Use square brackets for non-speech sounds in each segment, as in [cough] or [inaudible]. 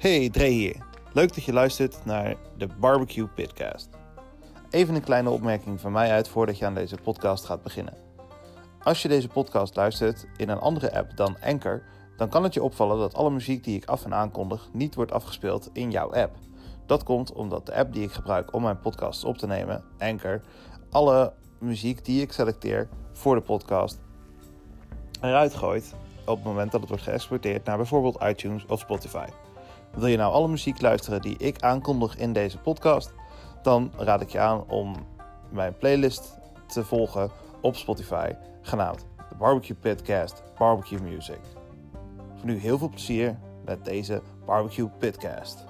Hey, Dre hier. Leuk dat je luistert naar de Barbecue Pitcast. Even een kleine opmerking van mij uit voordat je aan deze podcast gaat beginnen. Als je deze podcast luistert in een andere app dan Anchor, dan kan het je opvallen dat alle muziek die ik af en aankondig niet wordt afgespeeld in jouw app. Dat komt omdat de app die ik gebruik om mijn podcasts op te nemen, Anchor, alle muziek die ik selecteer voor de podcast eruit gooit op het moment dat het wordt geëxporteerd naar bijvoorbeeld iTunes of Spotify. Wil je nou alle muziek luisteren die ik aankondig in deze podcast? Dan raad ik je aan om mijn playlist te volgen op Spotify, genaamd de Barbecue Pitcast Barbecue Music. Voor nu heel veel plezier met deze Barbecue Pitcast.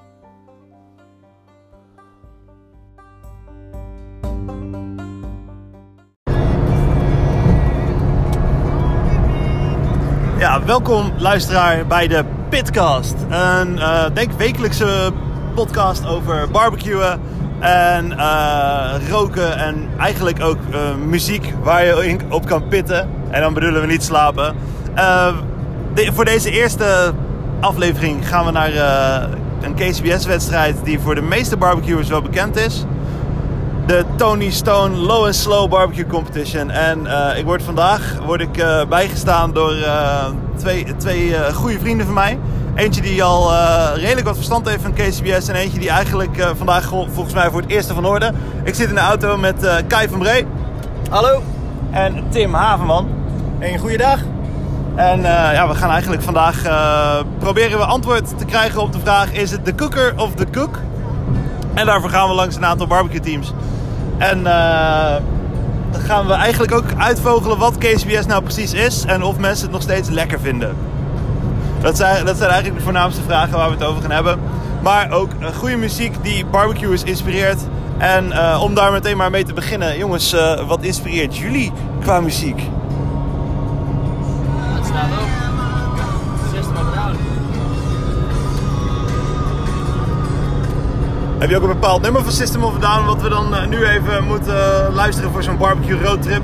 Ja, welkom luisteraar bij de Pitcast. Een uh, denk wekelijkse podcast over barbecuen en uh, roken en eigenlijk ook uh, muziek waar je op kan pitten. En dan bedoelen we niet slapen. Voor deze eerste aflevering gaan we naar een KCBS-wedstrijd die voor de meeste barbecuers wel bekend is de Tony Stone Low and Slow Barbecue Competition. En uh, ik word vandaag word ik, uh, bijgestaan door uh, twee, twee goede vrienden van mij. Eentje die al redelijk wat verstand heeft van KCBS. En eentje die eigenlijk vandaag volgens mij voor het eerste van orde. Ik zit in de auto met Kai van Bree. Hallo. En Tim Havenman. Een goede dag. En ja, we gaan eigenlijk vandaag proberen we antwoord te krijgen op de vraag: is het de cooker of de cook? En daarvoor gaan we langs een aantal barbecue teams. En uh, dan gaan we eigenlijk ook uitvogelen wat KCBS nou precies is en of mensen het nog steeds lekker vinden. Dat zijn, dat zijn eigenlijk de voornaamste vragen waar we het over gaan hebben. Maar ook uh, goede muziek die barbecuers inspireert. En uh, om daar meteen maar mee te beginnen, jongens, wat inspireert jullie qua muziek? Heb je ook een bepaald nummer van System of a Down wat we dan uh, nu even moeten uh, luisteren voor zo'n barbecue roadtrip?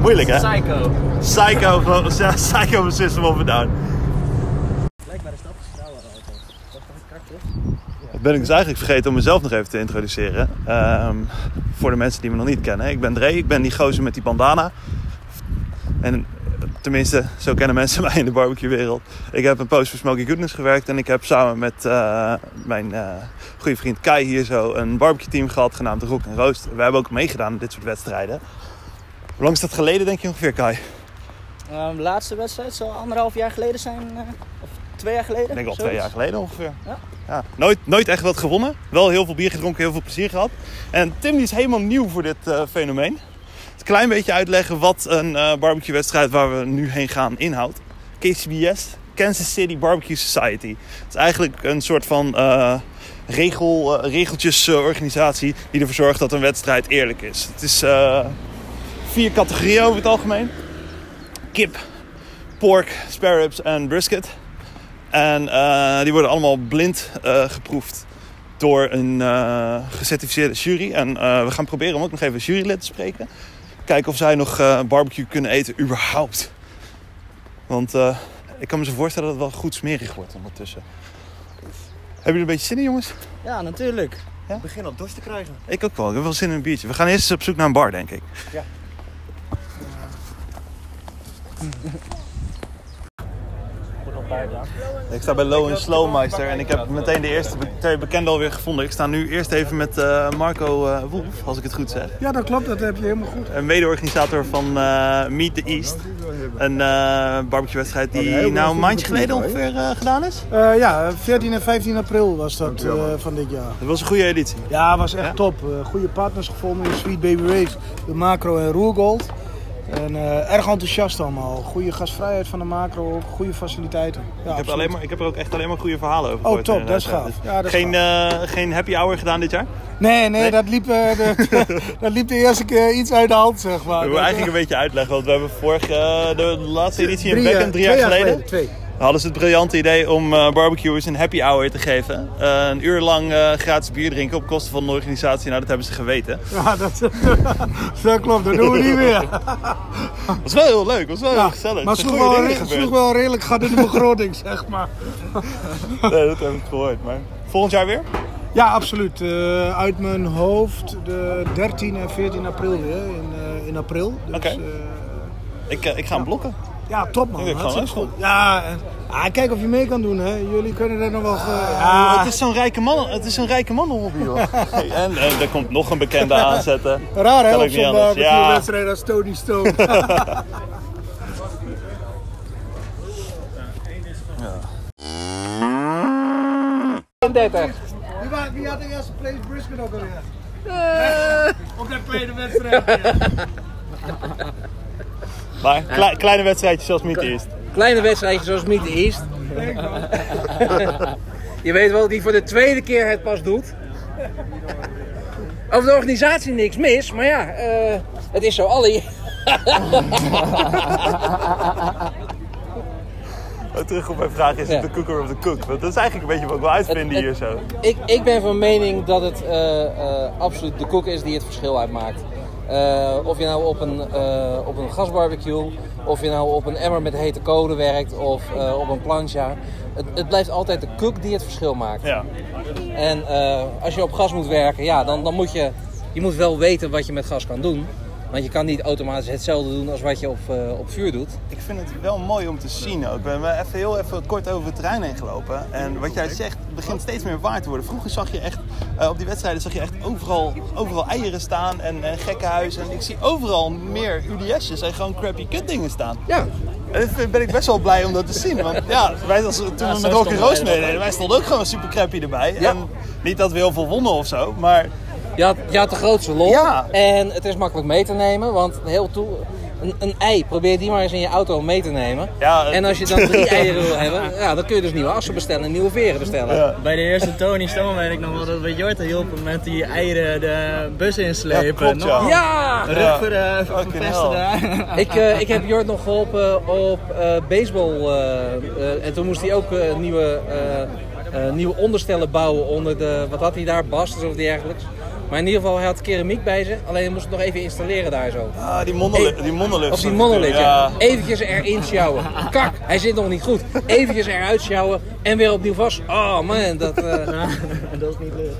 Moeilijk hè? Psycho. Psycho van, [laughs] Psycho van System of a Down. Stap snelder auto. Dat. Dat ben ik dus eigenlijk vergeten om mezelf nog even te introduceren. Um, voor de mensen die me nog niet kennen. Ik ben Dre, ik ben die gozer met die bandana. En tenminste, zo kennen mensen [laughs] mij in de barbecue-wereld. Ik heb een post voor Smoky Goodness gewerkt en ik heb samen met uh, mijn uh, goede vriend Kai hier zo een barbecue-team gehad genaamd Rock Roast. We hebben ook meegedaan in dit soort wedstrijden. Hoe lang is dat geleden, denk je ongeveer, Kai? Um, de laatste wedstrijd zal anderhalf jaar geleden zijn, uh, of twee jaar geleden? Ik denk al zoiets. twee jaar geleden ongeveer. Ja. Ja. Nooit, nooit echt wat gewonnen. Wel heel veel bier gedronken, heel veel plezier gehad. En Tim die is helemaal nieuw voor dit fenomeen klein beetje uitleggen wat een uh, barbecue-wedstrijd waar we nu heen gaan inhoudt. KCBS, Kansas City Barbecue Society. Het is eigenlijk een soort van uh, regel, uh, regeltjesorganisatie die ervoor zorgt dat een wedstrijd eerlijk is. Het is vier categorieën over het algemeen: kip, pork, spare ribs en brisket. En die worden allemaal blind geproefd door een gecertificeerde jury. En we gaan proberen om ook nog even jurylid te spreken kijken of zij nog uh, barbecue kunnen eten, überhaupt. Want uh, ik kan me zo voorstellen dat het wel goed smerig wordt ondertussen. Hebben jullie een beetje zin in, jongens? Ja, natuurlijk. Ja? Ik begin al dorst te krijgen. Ik ook wel. Ik heb wel zin in een biertje. We gaan eerst eens op zoek naar een bar, denk ik. Ja. [laughs] [laughs] Ik sta bij Low en Slowmeister en ik heb meteen de eerste twee bekenden alweer gevonden. Ik sta nu eerst even met uh, Marco uh, Wolf, als ik het goed zeg. Ja, dat klopt. Dat heb je helemaal goed. Een mede-organisator van uh, Meet the East. Een barbecue-wedstrijd die nou een maandje geleden ongeveer gedaan is. ja, 14 en 15 april was dat van dit jaar. Dat was een goede editie. Ja, was echt ja? top. goede partners gevonden in Sweet Baby Race, de Macro en Roergold. En uh, erg enthousiast allemaal. Goede gastvrijheid van de macro, goede faciliteiten. Ja, ik, heb alleen maar, ik heb er ook echt alleen maar goede verhalen over gehoord. Oh top, dat is gaaf. Ja, dat geen, uh, geen happy hour gedaan dit jaar? Nee, nee, nee? Dat, liep, uh, de, [laughs] dat liep de eerste keer iets uit de hand, zeg maar. We moeten eigenlijk een beetje uitleggen, want we hebben vorige, de laatste editie in Becken drie jaar, jaar geleden. Twee. Hadden ze het briljante idee om eh, barbecuers een happy hour te geven. Eh, een uur lang eh, gratis bier drinken op kosten van de organisatie. Nou, dat hebben ze geweten. [laughs] Ja, dat, [laughs] dat klopt. Dat doen we niet meer. [laughs] was wel heel leuk, was wel heel gezellig. Maar sloeg goede wel, re- sloeg wel redelijk gaat in de begroting, zeg maar. Nee, dat heb ik gehoord. Maar volgend jaar weer? Ja, absoluut. Uit mijn hoofd de 13 en 14 april weer. In, in april. Dus, Oké. Ik, ik ga hem blokken. Ja, top man. Ik denk gewoon Hartstikke goed. Ja, en, ah, kijk of je mee kan doen. Hè. Jullie kunnen er nog wel... ge- Ja, ja, het is zo'n rijke man, het is zo'n rijke mannenhobby, hoor. [laughs] Hey, en, en er komt nog een bekende [laughs] aanzetten. raar hè, kan op zo'n anders. barbecue Ja. wedstrijd als Tony Stone. 30. [laughs] Wie, had de eerste place Brisbane ook alweer? Op dat tweede wedstrijd. Maar klei- kleine wedstrijdjes zoals Meet East. Kleine wedstrijdje zoals Meet East. Je weet wel, die voor de tweede keer het pas doet. Over de organisatie niks mis, maar ja, eh, het is zo alle... [laughs] Terug op mijn vraag, is het de cooker of de cook? Want dat is eigenlijk een beetje wat wil uitvinden hier zo. Ik, ik ben van mening dat het eh, eh, absoluut de koek is die het verschil uitmaakt. Eh, of je nou op een, eh, op een gasbarbecue, of je nou op een emmer met hete kolen werkt, of eh, op een plancha. Het, het blijft altijd de koek die het verschil maakt. Ja. En als je op gas moet werken, ja, dan, dan moet je, je moet wel weten wat je met gas kan doen. Want je kan niet automatisch hetzelfde doen als wat je op, eh, op vuur doet. Ik vind het wel mooi om te zien ook. We hebben even heel even kort over het terrein heen gelopen. En wat jij zegt, begint steeds meer waar te worden. Vroeger zag je echt, eh, op die wedstrijden zag je echt overal, overal eieren staan en, en gekkenhuizen. En ik zie overal meer UDS'jes en gewoon crappy kut dingen staan. Ja, En ben ik best wel blij om dat te zien. Want ja, wij als, toen we met Rocky Roos meededen, wij stonden ook gewoon super crappy erbij. Ja. En niet dat we heel veel wonnen of zo, maar je had, je had de grootste lol. Ja. En het is makkelijk mee te nemen, want heel toe, een, een ei, probeer die maar eens in je auto mee te nemen. Ja, en als je dan drie [laughs] eieren wil hebben, ja, dan kun je dus nieuwe assen bestellen en nieuwe veren bestellen. Ja. Bij de eerste Tony Stone weet ik nog wel dat we Jorte hielpen met die eieren de bus inslepen. ja. Nog Ja! Rug voor de. Ik, eh, ik heb Jort nog geholpen op eh, baseball. eh, en toen moest hij ook eh, nieuwe, eh, eh, nieuwe onderstellen bouwen onder de. Wat had hij daar? Basters of dergelijks. Maar in ieder geval, hij had keramiek bij zich. Alleen hij moest het nog even installeren daar zo. ah, die monolith. Die monolith Of die monolith, ja. Eventjes erin sjouwen. Kak, hij zit nog niet goed. Eventjes eruit sjouwen en weer opnieuw vast. Oh man, dat... eh, [laughs] dat is niet leuk.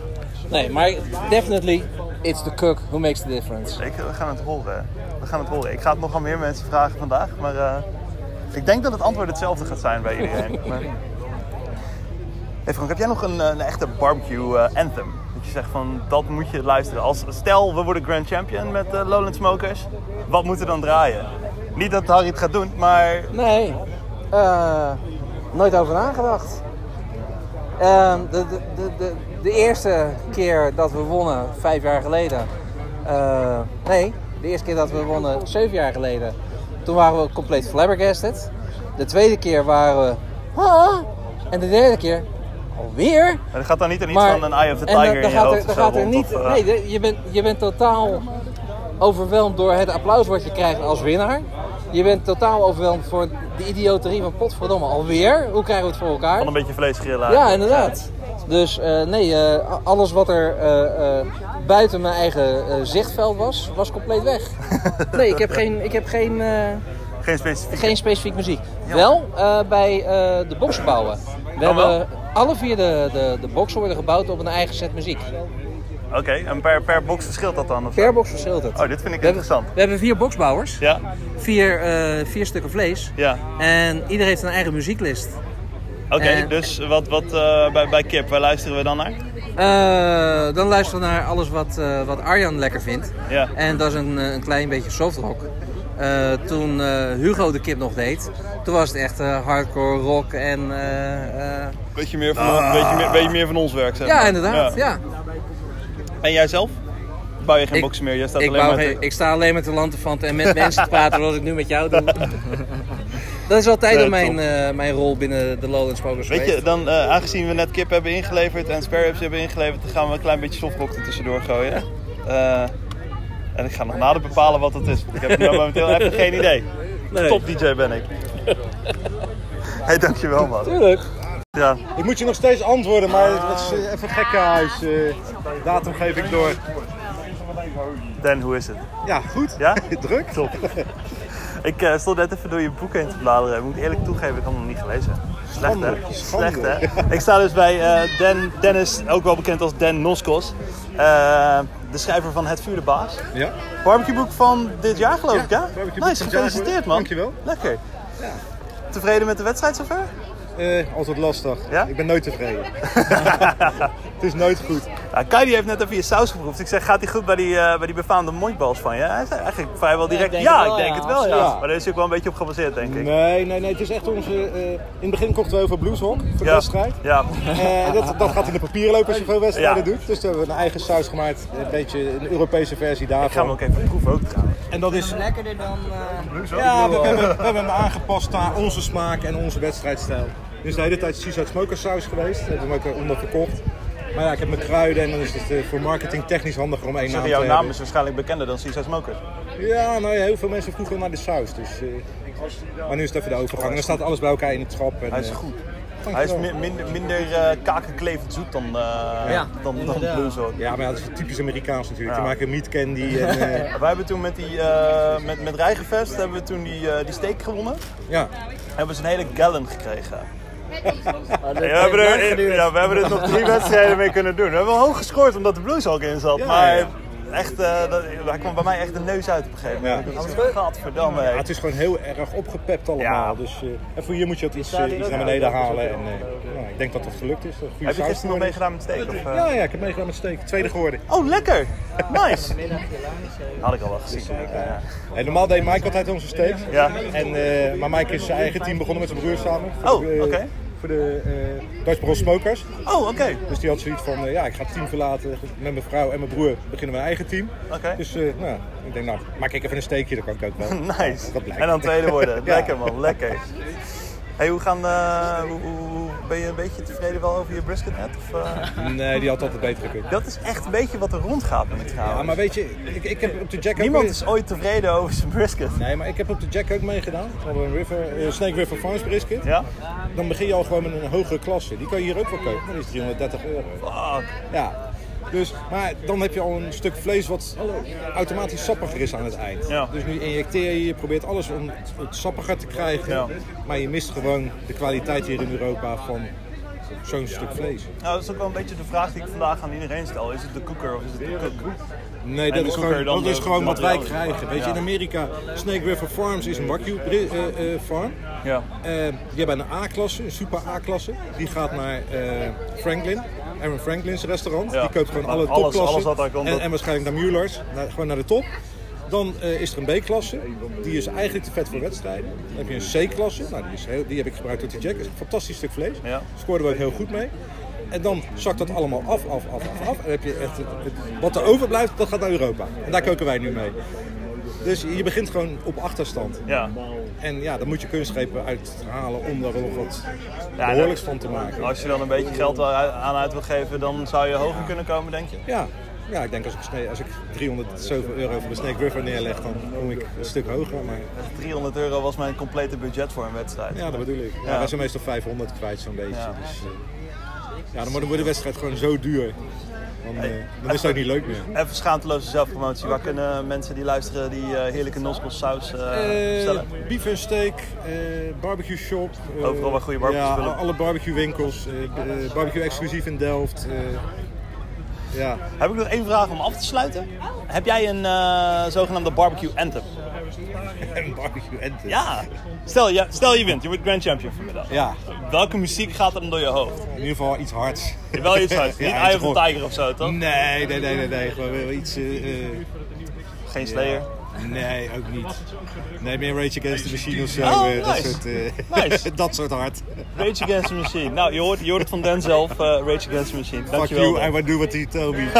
Nee, maar definitely, it's the cook who makes the difference. Ik, we gaan het horen. We gaan het horen. Ik ga het nog aan meer mensen vragen vandaag, maar eh, ik denk dat het antwoord hetzelfde gaat zijn bij iedereen. [laughs] Maar... Hey Frank, heb jij nog een, eh, een echte barbecue eh, anthem? Je zegt van dat moet je luisteren. Als, stel we worden Grand Champion met eh, Lowland Smokers, wat moet er dan draaien? Niet dat Harry het gaat doen, maar Nee, eh, nooit over nagedacht. Ehm, de, de, de, de, eerste keer dat we wonnen, vijf jaar geleden. eh, nee, de eerste keer dat we wonnen, zeven jaar geleden. Toen waren we compleet flabbergasted. De tweede keer waren we. En de derde keer alweer. er gaat dan niet een iets Maar, van een Eye of the Tiger in je gaat hoofd er, gaat er niet. of, eh, nee, de- je, bent, je bent totaal overweldigd door het applaus wat je krijgt als winnaar. Je bent totaal overweldigd voor de idioterie van potverdomme alweer. Hoe krijgen we het voor elkaar? van een beetje vlees grillen. Ja, inderdaad. Dus eh, nee, eh, alles wat er eh, eh, buiten mijn eigen eh, zichtveld was, was compleet weg. [laughs] Nee, ik heb geen, ik heb geen, eh, Geen specifiek. geen specifiek muziek. Wel eh, bij eh, de boxen bouwen. We wel? hebben alle vier de, de, de boxen worden gebouwd op een eigen set muziek. Oké, en per, per box verschilt dat dan? Of zo? Per box verschilt het. Oh, dit vind ik we, hebben, interessant. we hebben vier boxbouwers, Ja, vier, eh, vier stukken vlees. ja. En ieder heeft een eigen muzieklist. Oké, En- dus wat, wat eh, bij, bij Kip, waar luisteren we dan naar? Eh, dan luisteren we naar alles wat, eh, wat Arjan lekker vindt. Ja. En dat is een, een klein beetje softrock. Eh, toen eh, Hugo de Kip nog deed, toen was het echt eh, hardcore rock en... Beetje meer van, beetje meer, beetje meer van ons werk, zeg ja, maar. inderdaad. Ja. En jij zelf? Bouw je geen Ik- boxen meer? Jij staat Ik, alleen te- ik sta alleen met de lanterfanten en met [laughs] mensen te praten zoals ik nu met jou doe. [laughs] Dat is altijd Ja, al mijn, mijn rol binnen de Lowlands Smokers Weet je, dan, aangezien we net Kip hebben ingeleverd en spare hebben ingeleverd, dan gaan we een klein beetje softrock er tussendoor gooien. En ik ga nog nader bepalen wat het is. want Ik heb nu momenteel even geen idee. Nee. Top DJ ben ik. [laughs] hey, dankjewel man. Tuurlijk. Ja. Ik moet je nog steeds antwoorden, maar het is eh, even gekkenhuis. eh datum geef ik door. Dan, hoe is het? Ja, goed. Ja? [laughs] Druk. Top. Ik eh, stond net even door je boek heen te bladeren. Ik moet eerlijk toegeven, ik had hem nog niet gelezen. Slecht hè? Schande, schande. Slecht hè? Ik sta dus bij Dan, Dennis, ook wel bekend als Dan Noskos. Eh, de schrijver van Het Vuur de Baas. Ja. Barbecueboek van dit jaar geloof ik hè? Nice, gefeliciteerd man. Dankjewel. Lekker. Tevreden met de wedstrijd zover? Eh, altijd lastig. Ja? Ik ben nooit tevreden. [laughs] het is nooit goed. Ja, Kai die heeft net even je saus geproefd. Ik zeg, gaat hij goed bij die, eh, bij die befaamde mondbals van je? Hij zei eigenlijk vrijwel direct, ik ja, ik denk ja, het wel ja. Maar daar is hij ook wel een beetje op gebaseerd denk ik. Nee, nee, nee. Het is echt onze... eh, in het begin kochten we heel veel blueshok voor de Ja. wedstrijd. Ja, Eh, dat, dat gaat in de papieren lopen als je veel wedstrijden Ja. doet. Dus toen hebben we een eigen saus gemaakt. Een beetje een Europese versie ik ga hem daarvan. ook even proeven ook trouwens. En dat is... Lekkerder dan... eh, Ja, we, we hebben, we hebben hem aangepast naar onze smaak en onze wedstrijdstijl. Dus de hele tijd Seaside Smoker saus geweest. Daar hebben we hem ook onder verkocht. Maar ja, ik heb mijn kruiden en dan is het eh, voor marketing technisch handiger om één naam te jouw naam is waarschijnlijk bekender dan Caesar Smokers. Ja, nou ja, heel veel mensen vroegen naar de saus. Dus, eh, maar nu is het even de overgang. En dan staat alles bij elkaar in het schap. En, Hij is eh, goed. dankjewel. Hij is mi- minder, minder eh, kakenklevend zoet dan, eh Ja, dan, dan. Ja, maar ja, dat is typisch Amerikaans natuurlijk. Ja. Die maken meat candy en... eh, [laughs] Wij hebben toen met, die, eh met, met Rijgenvest hebben we toen die, eh, die steak gewonnen. ja. Hebben ze een hele gallon gekregen. Ja, we, hebben er, geduurd. ja, we hebben er nog drie wedstrijden mee kunnen doen. We hebben wel hoog gescoord omdat de Blues ook in zat. Maar. Echt, eh, dat, daar kwam bij mij echt de neus uit op een gegeven moment. Ja. Dat is Gadverdamme. Ja, het is gewoon heel erg opgepept allemaal. Ja. Dus eh, en voor hier moet je dat iets, eh, iets naar beneden halen. En, eh, nou, ik denk dat dat gelukt is. Heb je gisteren nog meegedaan met? Of, eh? Ja, ja, ik heb meegedaan met steak. Tweede geworden. Oh, lekker. Nice. [laughs] Had ik al wel gezien. Hey, normaal deed Mike altijd onze steaks. Ja. En, eh, maar Mike is zijn eigen team begonnen met zijn broer samen. Oh, oké. Voor de uh, Dutch Bros Smokers. Oh, oké. Dus die had zoiets van, eh, ja, ik ga het team verlaten. Met mijn vrouw en mijn broer beginnen we een eigen team. Oké. Dus eh, nou, ik denk, nou, maak ik even een steekje, dat kan ik ook wel. [laughs] Nice. Dat blijkt. En dan tweede worden. [laughs] Ja. Lekker man, lekker. [laughs] Hey, hoe gaan, hoe- hoe- ben je een beetje tevreden wel over je brisket net? Of, eh? [laughs] Nee, die had altijd beter gekund. Dat is echt een beetje wat er rondgaat met het Ja, maar weet je, ik, ik heb op de Jack Niemand is ooit tevreden over zijn brisket. Nee, maar ik heb op de Jack ook meegedaan. We hadden een River, eh, Snake River Farms brisket. Ja? Dan begin je al gewoon met een hogere klasse. Die kan je hier ook wel kopen, die is 330 euro. Fuck. Ja. Dus, maar dan heb je al een stuk vlees wat automatisch sappiger is aan het eind. Ja. Dus nu injecteer je, je probeert alles om het sappiger te krijgen. Ja. Maar je mist gewoon de kwaliteit hier in Europa van zo'n stuk vlees. Nou, dat is ook wel een beetje de vraag die ik vandaag aan iedereen stel. Is het de cooker of is het de cook? Nee, dat is gewoon, dat is gewoon wat wij krijgen. Weet je, in Amerika, Snake River Farms is een wagyu eh, eh, farm. Ja. Eh, die hebben een A-klasse, een super A-klasse. Die gaat naar Franklin, Aaron Franklin's restaurant. Ja. Die koopt gewoon alle Alles- topklassen. alles en, dat- en waarschijnlijk naar Mueller's, gewoon naar de top. Dan eh, is er een B-klasse, die is eigenlijk te vet voor wedstrijden. Dan heb je een C-klasse, nou, die, is heel, die heb ik gebruikt door de Jack. Is een fantastisch stuk vlees. Ja. Scoorden we ook heel goed mee. En dan zakt dat allemaal af, af, af, af, af. En heb je echt wat er overblijft, dat gaat naar Europa. En daar koken wij nu mee. Dus je begint gewoon op achterstand. Ja. En ja, dan moet je kunstgrepen uithalen om daar nog wat Ja, behoorlijks van te maken. Als je dan een beetje geld aan uit wil geven, dan zou je hoger kunnen komen, denk je? Ja, ja ik denk als ik, als ik 300 zoveel euro voor de Snake River neerleg, dan kom ik een stuk hoger. Maar 300 euro was mijn complete budget voor een wedstrijd. ja, dat bedoel ik. Ja, Ja. wij zijn meestal 500 kwijt zo'n beetje. Ja. Dus, eh, ja, dan wordt de wedstrijd gewoon zo duur. Dan, eh, dan is het ook niet leuk meer. Even schaamteloze zelfpromotie. Waar kunnen mensen die luisteren die eh, heerlijke noskos saus eh bestellen? beef steak, barbecue shop. Overal waar goede barbecue Ja, alle barbecue winkels. barbecue exclusief in Delft. ja. Heb ik nog één vraag om af te sluiten? Heb jij een zogenaamde barbecue anthem? En barbecue en Ja. Stel, ja. stel je wint, je wordt grand champion vanmiddag. Ja, Welke muziek gaat er dan door je hoofd? in ieder geval iets hards. Wel iets uit. [laughs] Niet Ja, Eye of Tiger of zo, toch? Nee, nee, nee, nee, nee. Gewoon wel iets. eh, eh, Geen Slayer. nee, ook niet. Nee, meer Rage Against the Machine of zo. Oh, eh, dat, nice. soort, eh, Nice. [laughs] dat soort hard. Rage Against the Machine. Nou, je hoort, je hoort het van Dan zelf, Rage Against the Machine. Fuck Dankjewel. you, Dan. I will do what you tell me. [laughs]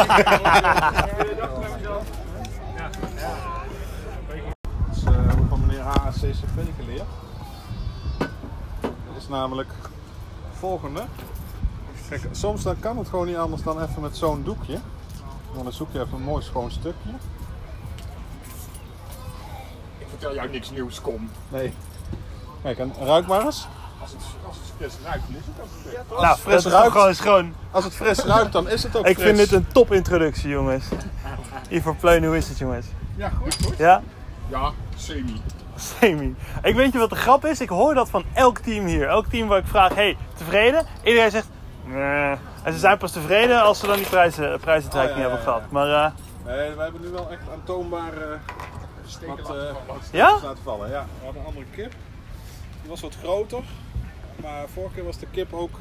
HACCP geleerd. Dat is namelijk het volgende. Kijk, soms dan kan het gewoon niet anders dan even met zo'n doekje. Want dan zoek je even een mooi schoon stukje. Ik vertel jou niks nieuws, kom. Nee. Kijk, en ruik maar eens. Als het, als het fris ruikt, dan is het ook fris. toch? Nou, fris dat is toch ruikt. gewoon schoon. Als het fris ruikt, dan is het ook Ik fris. vind dit een top introductie, jongens. Ivor Pleun, hoe is het, jongens? Ja, goed, goed. Ja? Ja, semi. Semi. Ik weet je wat de grap is? Ik hoor dat van elk team hier. Elk team waar ik vraag, hey, tevreden? Iedereen zegt, nee. En ze zijn pas tevreden als ze dan die prijzen, prijsuitreiking Oh, ja, ja, hebben ja. gehad. Maar eh, Nee, we hebben nu wel echt aantoonbaar eh wat, eh wat Ja? laten vallen. Ja, we hadden een andere kip. Die was wat groter. Maar vorige keer was de kip ook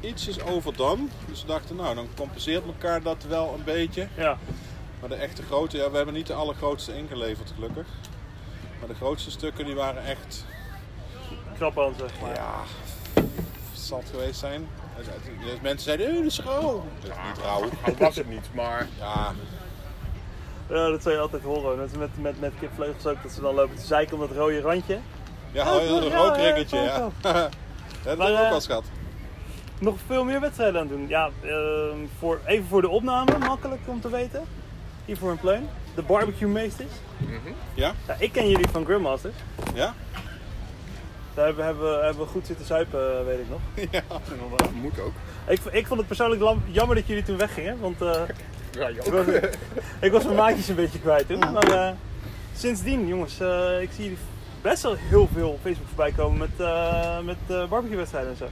ietsjes overdone. Dus we dachten, nou, dan compenseert elkaar dat wel een beetje. ja, Maar de echte grote, ja, we hebben niet de allergrootste ingeleverd gelukkig. Maar de grootste stukken die waren echt, knap aan zeg maar. ja, zal het geweest zijn. Dus Mensen zeiden, eh, dat is rauw. Dat is niet rauw. Dat was het niet, maar Ja, Ja, dat zou je altijd horen. Net met, met, met kipvleugels ook, dat ze dan lopen te zeiken om dat rode randje. ja, oh, een ja, rookringetje, ja, ja. [laughs] Dat hebben we ook eh, wel eens gehad. Nog veel meer wedstrijden aan doen. Ja, ehm, voor, even voor de opname, makkelijk om te weten. Hier voor een plein. De barbecue meesters. Ja? Ja, ik ken jullie van Grillmasters. Ja? Daar hebben, hebben, hebben we goed zitten zuipen, eh, weet ik nog. [laughs] Ja. dat moet ook. Ik, ik vond het persoonlijk jammer dat jullie toen weggingen. Want eh, Ja, ik, was, [laughs] ik was mijn maatjes een beetje kwijt toen. Maar eh, sindsdien, jongens, eh, ik zie jullie best wel heel veel op Facebook voorbij komen met, eh met eh barbecue wedstrijden en zo.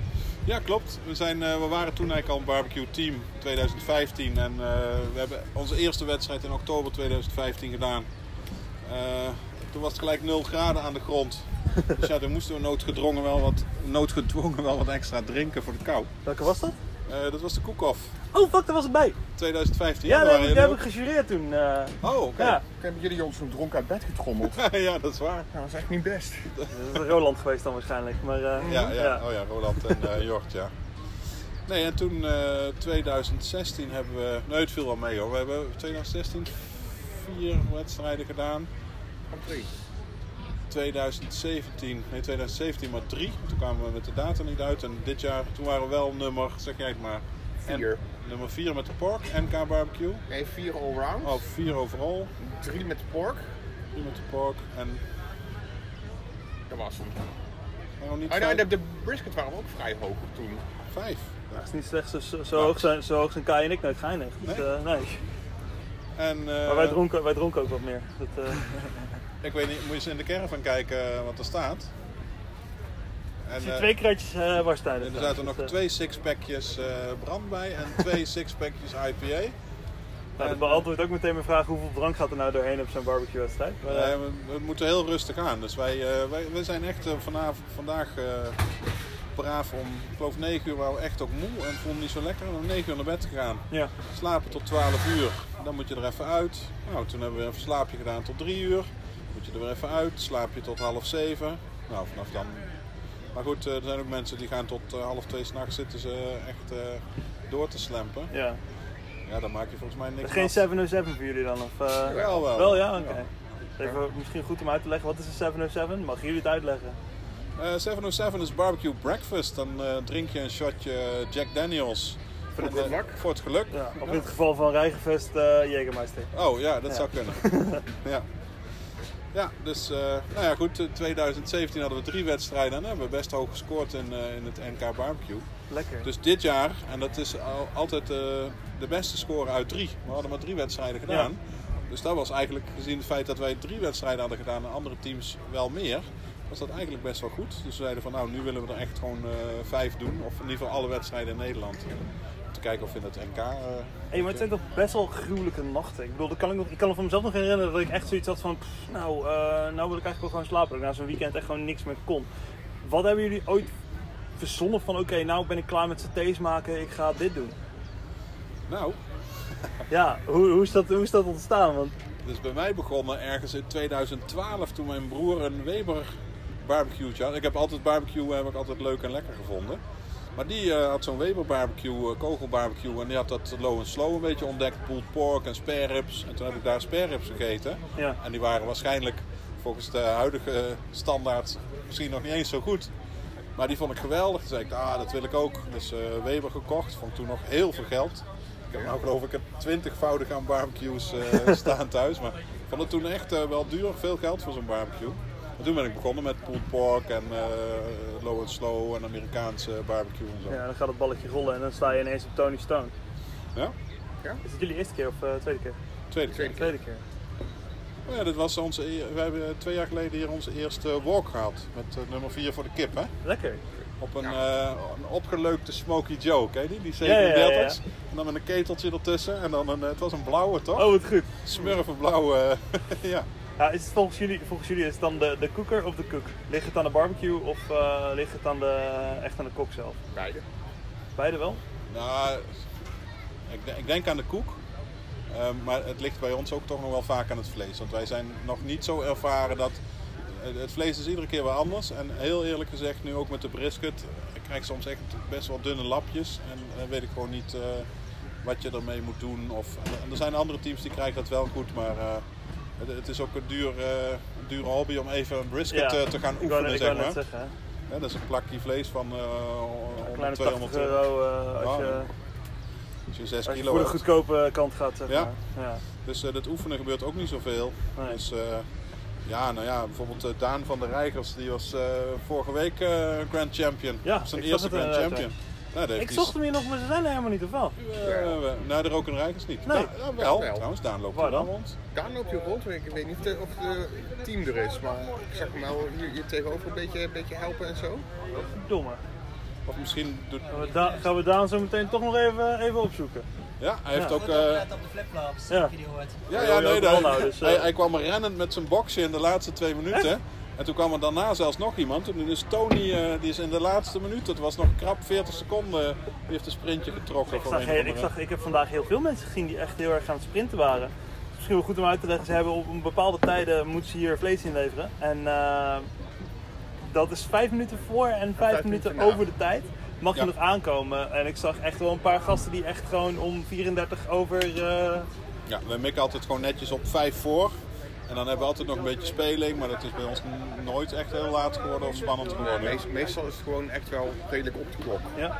Ja, klopt. We, zijn, eh, we waren toen eigenlijk al een barbecue team 2015 en eh, we hebben onze eerste wedstrijd in oktober 2015 gedaan. Eh, toen was het gelijk 0 graden aan de grond. [laughs] Dus ja, toen moesten we noodgedwongen wel wat, noodgedwongen wel wat extra drinken voor de kou. Welke was dat? Eh, dat was de Koekhoff Oh, fuck, daar was het bij. 2015. Ja, daar heb, jullie heb ik gejureerd toen. eh. Oh, oké. ja, Hebben jullie ons toen dronken uit bed getrommeld? [laughs] ja, dat is waar. Nou, dat is echt niet best. dat is Roland geweest dan waarschijnlijk. Maar, eh, Ja, ja. Oh ja, Roland en eh Jort, ja. Nee, en toen eh 2016 hebben we... Nee, het viel wel mee hoor. We hebben 2016 vier wedstrijden gedaan. Van drie. 2017, nee 2017 maar drie. Toen kwamen we met de data niet uit. En dit jaar, toen waren we wel nummer, zeg jij het maar. En- Vier. nummer 4 met de pork, NK barbecue. Nee, vier allround. Oh, 4 overal. Drie met de pork. 3 met de pork en Dat was hem. niet Oh, nou, de, de brisket waren ook vrij hoog toen. vijf. Ja. dat is niet slecht. Zo, zo, zo hoog zijn, zo hoog zijn Kai en ik nooit geinig. Dus, Nee? eh, nee. En, eh, Maar wij dronken, wij dronken ook wat meer. Dat, eh, [laughs] Ik weet niet, moet je eens in de caravan kijken eh, wat er staat. En, er zitten eh, twee kratjes uh, warstijden. er zaten nog twee sixpackjes eh brand bij en twee [laughs] sixpackjes IPA. Nou, dat beantwoordt ook meteen mijn vraag hoeveel drank gaat er nou doorheen op zo'n barbecue wedstrijd. Maar, eh, Eh, we, we moeten heel rustig aan. Dus wij, eh, wij, wij zijn echt eh, vanavond, vandaag eh, braaf om, ik geloof 9 uur waren we echt ook moe en vonden niet zo lekker. En om 9 uur naar bed gegaan. ja. Slapen tot 12 uur. Dan moet je er even uit. Nou, toen hebben we een slaapje gedaan tot 3 uur. Moet je er weer even uit. Slaap je tot half 7. Nou, vanaf dan. Maar goed, eh, er zijn ook mensen die gaan tot eh, half 2 s'nachts zitten ze echt eh, door te slampen. ja. Ja, dan maak je volgens mij niks is geen af. 707 voor jullie dan? Of, eh, Wel, wel. Wel, ja? Oké. Even misschien goed om uit te leggen, wat is een 707? Mag jullie het uitleggen? Eh, 707 is barbecue breakfast. Dan eh, drink je een shotje Jack Daniels. Voor het geluk. Voor het geluk. Ja, of in het geval van Rijgenvest, eh Jägermeister. Oh ja, dat Ja. zou kunnen. [laughs] ja. Ja, dus eh, nou ja goed. In 2017 hadden we drie wedstrijden en hebben we best hoog gescoord in, eh, in het NK barbecue. Lekker. Dus dit jaar, en dat is al, altijd eh, de beste score uit drie. We hadden maar drie wedstrijden gedaan. Dus dat was eigenlijk, gezien het feit dat wij drie wedstrijden hadden gedaan en andere teams wel meer, was dat eigenlijk best wel goed. Dus we zeiden van nou, nu willen we er echt gewoon eh, vijf doen. Of in ieder geval alle wedstrijden in Nederland. Te kijken of in het NK... eh, Hey, maar het zijn toch best wel gruwelijke nachten. Ik bedoel, dat kan ik, nog, ik kan me van mezelf nog herinneren dat ik echt zoiets had van... pff, nou, eh, nou wil ik eigenlijk wel gewoon slapen. Dat ik na zo'n weekend echt gewoon niks meer kon. Wat hebben jullie ooit verzonnen van... Oké, nou ben ik klaar met satés maken. Ik ga dit doen. nou, Ja, hoe, hoe, is, dat, hoe is dat ontstaan? Want Dus bij mij begonnen ergens in 2012 toen mijn broer een Weber barbecue had. Ik heb altijd barbecue heb ik altijd leuk en lekker gevonden. Maar die eh, had zo'n Weber barbecue, eh, kogelbarbecue. En die had dat low en slow een beetje ontdekt. Pulled pork en spare ribs. En toen heb ik daar spare ribs gegeten. ja, En die waren waarschijnlijk volgens de huidige standaard misschien nog niet eens zo goed. Maar die vond ik geweldig. Toen zei ik, ah, dat wil ik ook. Dus eh, Weber gekocht. Vond ik toen nog heel veel geld. Ik heb nou geloof ik het twintigvoudig aan barbecues [laughs] staan thuis. Maar ik vond het toen echt wel duur. Veel geld voor zo'n barbecue. En toen ben ik begonnen met pulled pork en eh, low and slow en Amerikaanse barbecue en zo. Ja, dan gaat het balletje rollen en dan sta je ineens op Tony Stone. Ja? Is het jullie eerste keer of eh, tweede keer? Tweede keer. Tweede keer. Oh ja, dit was onze, e- we hebben twee jaar geleden hier onze eerste walk gehad. Met eh, nummer 4 voor de kip, hè? Lekker. Op een, eh, een opgeleukte Smoky Joe, ken je die? Die Ja, ja, ja, 37 En dan met een keteltje ertussen. En dan een, eh, het was een blauwe, toch? Oh, wat goed. Smurfenblauwe, [laughs] ja. Ja, is het volgens jullie, volgens jullie is het dan de, de cooker of de cook? Ligt het aan de barbecue of eh, ligt het aan de, echt aan de kok zelf? Beide. Beide wel? Nou, ik, ik denk aan de koek. Eh, maar het ligt bij ons ook toch nog wel vaak aan het vlees. Want wij zijn nog niet zo ervaren dat... Het het vlees is iedere keer wel anders. En heel eerlijk gezegd, nu ook met de brisket... Ik krijg soms echt best wel dunne lapjes. En dan weet ik gewoon niet eh, wat je ermee moet doen. Of, en er zijn andere teams die krijgen dat wel goed. Maar eh, het, is ook een, duur, eh, een dure hobby om even een brisket Ja, eh, te gaan Ik wou, oefenen, zeg maar. zeggen. Ja, dat is een plakje vlees van eh 100, kleine 200 80 euro eh, als, Ja, je, Als je 6 als je kilo voor de goedkope kant gaat, zeg Ja. maar. Ja. Dus eh, dat oefenen gebeurt ook niet zoveel. Nee. Dus eh, ja, nou ja, bijvoorbeeld eh, Daan van der Rijgers, die was eh, vorige week eh, Grand Champion. Ja, zijn eerste het Grand Champion. Nou, Ik zocht hem hier nog, maar ze zijn er helemaal niet, of wel? Eh, we- nou, de Roken Rijgers niet. Nee. Da- ja, wel, wel. trouwens, Daan loopt Waar er dan? rond. Daar loop je rond. Ik weet niet of de, of de team er is, maar ik zag hem wel hier, hier tegenover een beetje, een beetje helpen en zo. Domme. Of misschien doet... Gaan we, Da- gaan we Daan zo meteen toch nog even, even opzoeken? Ja, hij heeft Ja. ook... Eh, opletten op de flipflops, Ja. je die hoort. ja, Ja, nee, wel nou, dus, eh. hij, hij kwam rennend met zijn boxje in de laatste twee minuten. En toen kwam er daarna zelfs nog iemand. En nu is Tony, eh, die is in de laatste minuut, het was nog krap 40 seconden, die heeft een sprintje getrokken. Ik, voor zag, heel- ik, zag, ik heb vandaag heel veel mensen gezien die echt heel erg aan het sprinten waren. Misschien wel goed om uit te leggen, ze hebben op een bepaalde tijden moeten ze hier vlees inleveren. En eh, dat is vijf minuten voor en vijf, vijf minuten over de tijd. Mag je Ja. nog aankomen. En ik zag echt wel een paar gasten die echt gewoon om 34 over... eh, Ja, we mikken altijd gewoon netjes op 5 voor. En dan hebben we altijd nog een beetje speling, maar dat is bij ons nooit echt heel laat geworden of spannend geworden. Meest- meestal is het gewoon echt wel redelijk op de klok. Ja.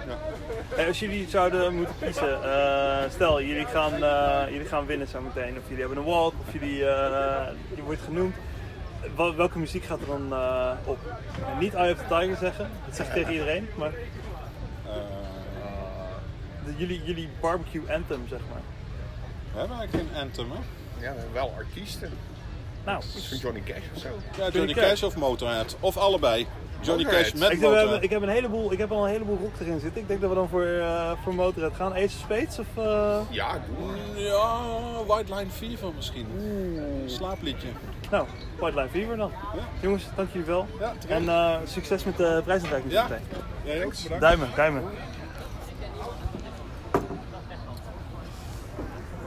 Hey, als jullie zouden moeten kiezen, eh, stel jullie gaan, eh, jullie gaan winnen zo meteen, of jullie hebben een walk, of jullie, eh, je wordt genoemd. Wel- welke muziek gaat er dan eh, op? En niet Eye of the Tiger zeggen, dat zeg ik tegen iedereen, maar Eh, de- jullie, jullie barbecue anthem zeg maar. we hebben eigenlijk geen anthem, hè? Ja, wel artiesten. Nou, Iets van Johnny Cash of zo. Ja, Johnny Cash. Cash of Motorhead. Of allebei. Johnny Motorhead. Cash met ik, heb, Motorhead. ik, heb een heleboel, ik heb al een heleboel rock erin zitten. Ik denk dat we dan voor, eh voor Motorhead gaan. Ace of Spades of... eh, Ja, doe. Ja, White Line Fever misschien. Slaapliedje. Nou, White Line Fever dan. Ja. Jongens, dank jullie wel. Ja. En eh, succes met de prijsuitreiking Ja. zometeen. Jij ook, bedankt. Duimen, duimen.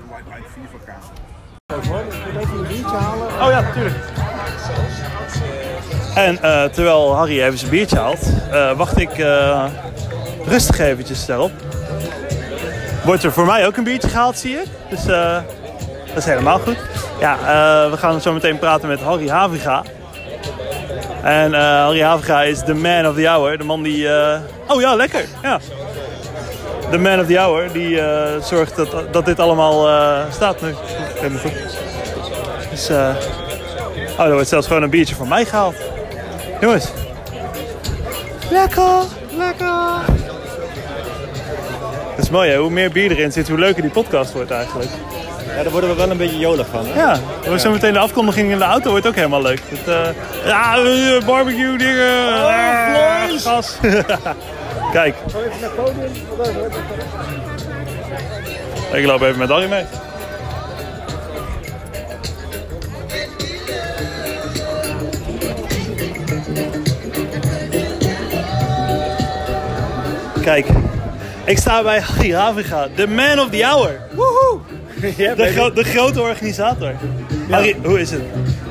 White Line Fever kaart. Even een biertje halen. Oh ja, tuurlijk. En eh, terwijl Harry even zijn biertje haalt, eh, wacht ik eh, rustig eventjes daarop. Wordt er voor mij ook een biertje gehaald, zie ik. Dus dat is helemaal goed. Ja, we gaan zo meteen praten met Harry Haviga. En Harry Haviga is de man of the hour. De man die... Oh ja, lekker. Ja. De man of the hour. Die eh, zorgt dat, dat dit allemaal eh, staat nu. Dus, eh oh, er wordt zelfs gewoon een biertje voor mij gehaald. Jongens. Lekker, lekker. Dat is mooi hè, hoe meer bier erin zit, hoe leuker die podcast wordt eigenlijk. Ja, daar worden we wel een beetje jolig van. Hè? Ja, ja. zo meteen de afkondiging in de auto wordt ook helemaal leuk. Het, ja, eh, barbecue dingen. Oh, gas. [laughs] Kijk. Ik loop even met Harry mee. Kijk, ik sta bij Harry Haviga, de man of the hour. Woehoe! [laughs] De, gro- de grote organisator. Harry, hoe is het?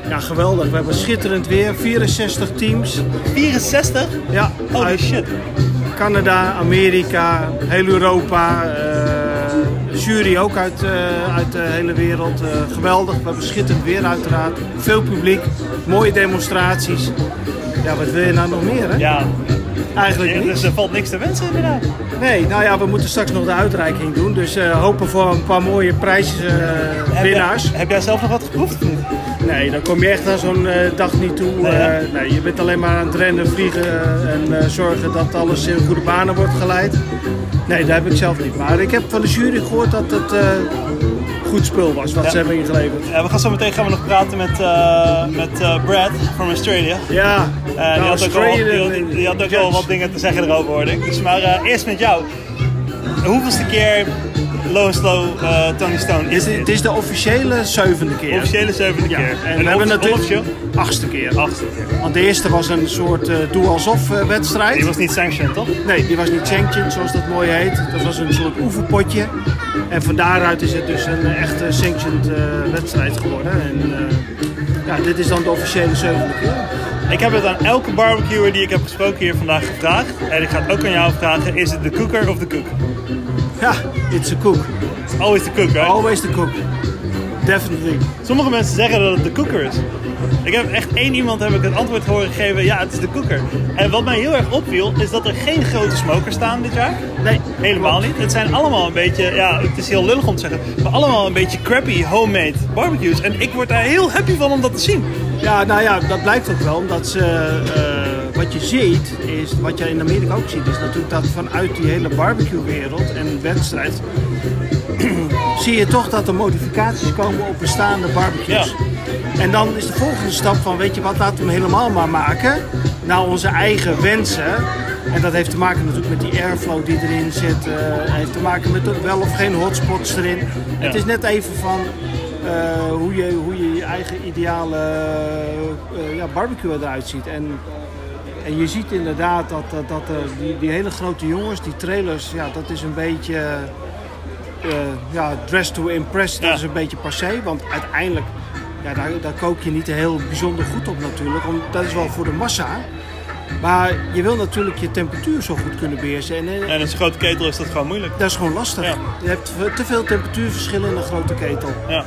Ja, geweldig. We hebben schitterend weer. 64 teams. 64? Ja, Holy uit shit. Canada, Amerika, heel Europa. eh, jury ook uit, eh, uit de hele wereld. Eh, geweldig. We hebben schitterend weer uiteraard. Veel publiek. Mooie demonstraties. Ja, wat wil je nou nog meer hè? Ja, Eigenlijk niet. Dus er valt niks te wensen inderdaad. Nee, nou ja, we moeten straks nog de uitreiking doen. Dus eh, hopen voor een paar mooie prijswinnaars. Heb, jij, heb jij zelf nog wat geproefd? Nee, dan kom je echt aan zo'n eh, dag niet toe. Nee? Eh, nee, je bent alleen maar aan het rennen, vliegen eh, en eh, zorgen dat alles in goede banen wordt geleid. Nee, dat heb ik zelf niet. Maar ik heb van de jury gehoord dat het eh, goed spul was wat Ja. ze hebben ingeleverd. Ja, we gaan zo meteen gaan we nog praten met, eh, met eh, Brad from Australia. Ja, Eh, die had ook, wel, die had, die had ook wel wat dingen te zeggen erover hoorde ik. Dus, maar eh, eerst met jou. Hoeveelste keer Low Slow eh, Tony Stone is Het is, dit? het is de officiële zevende keer. Officiële zevende Ja, keer. en we hebben natuurlijk achtste keer. Achtste keer. Want de eerste was een soort doe alsof wedstrijd. Die was niet sanctioned, toch? Nee, die was niet sanctioned, zoals dat mooi heet. Dat was een soort oefenpotje. En van daaruit is het dus een echte sanctioned wedstrijd geworden. En ja, dit is dan de officiële zevende keer. Ik heb het aan elke barbecuer die ik heb gesproken hier vandaag gevraagd. En ik ga het ook aan jou vragen. Is het de cooker of de cook? Ja, it's a cook. It's always the cook, right? Always the cook. Definitely. Sommige mensen zeggen dat het de cooker is. Ik heb echt één iemand heb ik het antwoord horen gegeven, ja het is de cooker. En wat mij heel erg opviel is dat er geen grote smokers staan dit jaar. Nee, Helemaal niet. Het zijn allemaal een beetje, ja het is heel lullig om te zeggen, maar allemaal een beetje crappy homemade barbecues. En ik word daar heel happy van om dat te zien. Ja, nou ja, dat blijkt ook wel. Omdat ze, eh, wat je ziet, is, wat je in Amerika ook ziet, is natuurlijk dat vanuit die hele barbecue-wereld en wedstrijd, [clears throat] zie je toch dat er modificaties komen op bestaande barbecues. En dan is de volgende stap van, weet je wat, laten we hem helemaal maar maken naar onze eigen wensen. En dat heeft te maken natuurlijk met die airflow die erin zit. eh heeft te maken met wel of geen hotspots erin. Het is net even van eh, hoe, je, hoe je je eigen ideale eh, ja, barbecue eruit ziet. En, en je ziet inderdaad dat, dat, dat die, die hele grote jongens, die trailers, ja, dat is een beetje eh, ja, dress to impress. Dat is een beetje passé, want uiteindelijk ja, daar, daar kook je niet heel bijzonder goed op natuurlijk. Want dat is wel voor de massa. Maar je wil natuurlijk je temperatuur zo goed kunnen beheersen. En, eh, En in zo'n grote ketel is dat gewoon moeilijk. dat is gewoon lastig. Ja. Je hebt te veel temperatuurverschillen in een grote ketel. Ja.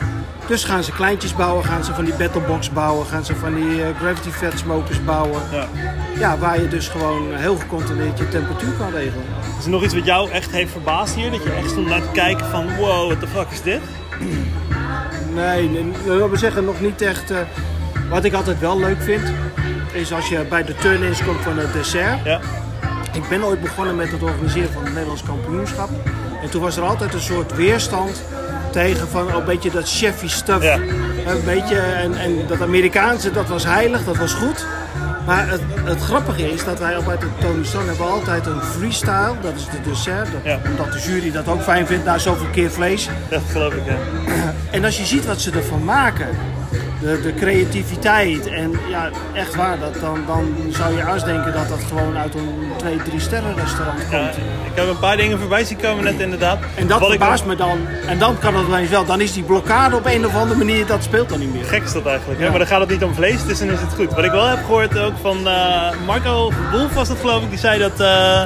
Dus gaan ze kleintjes bouwen, gaan ze van die battlebox bouwen, gaan ze van die eh, gravity fat smokers bouwen. Ja. Ja, waar je dus gewoon heel gecontroleerd je temperatuur kan regelen. Is er nog iets wat jou echt heeft verbaasd hier? Dat je echt stond naar te kijken van wow, what the fuck is dit? Nee, nee, we we zeggen nog niet echt. eh, wat ik altijd wel leuk vind, is als je bij de turn-ins komt van het dessert. Ja. Ik ben ooit begonnen met het organiseren van het Nederlands kampioenschap. En toen was er altijd een soort weerstand tegen van oh, een beetje dat chefy stuff. Ja. Een beetje, en, en dat Amerikaanse, dat was heilig, dat was goed. Maar het, het grappige is dat wij op het Tony Stone hebben altijd een freestyle, dat is de dessert. Dat, Ja. Omdat de jury dat ook fijn vindt na zoveel keer vlees. Dat geloof ik, ja. En als je ziet wat ze ervan maken, de, de creativiteit en ja, echt waar, dat, dan, dan zou je juist denken dat dat gewoon uit een 2, 3 sterren restaurant komt. Ja, ik heb een paar dingen voorbij zien komen net inderdaad. En dat Wat ik verbaast me dan. En dan kan het ineens wel. Dan is die blokkade op een of andere manier, dat speelt dan niet meer. Gek is dat eigenlijk, hè? Ja. maar dan gaat het niet om vlees, dus dan is het goed. Wat ik wel heb gehoord ook van eh, Marco Wolf was dat geloof ik, die zei dat eh,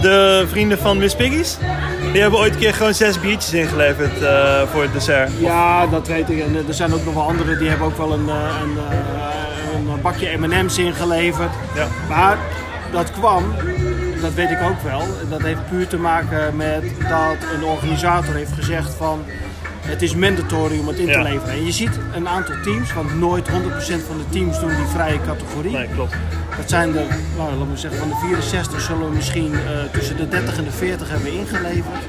de vrienden van Miss Piggy's, die hebben ooit een keer gewoon zes biertjes ingeleverd eh, voor het dessert. Ja, dat weet ik. En eh, er zijn ook nog wel anderen die hebben ook wel een, eh, een, een bakje M&M's ingeleverd. Ja. Maar dat kwam, dat weet ik ook wel. Dat heeft puur te maken met dat een organisator heeft gezegd van... Het is mandatory om het in te Ja. leveren. En je ziet een aantal teams, want nooit 100% van de teams doen die vrije categorie. Nee, klopt. Dat zijn er, nou, laten we zeggen, van de 64 zullen we misschien eh, tussen de 30 en de 40 hebben ingeleverd.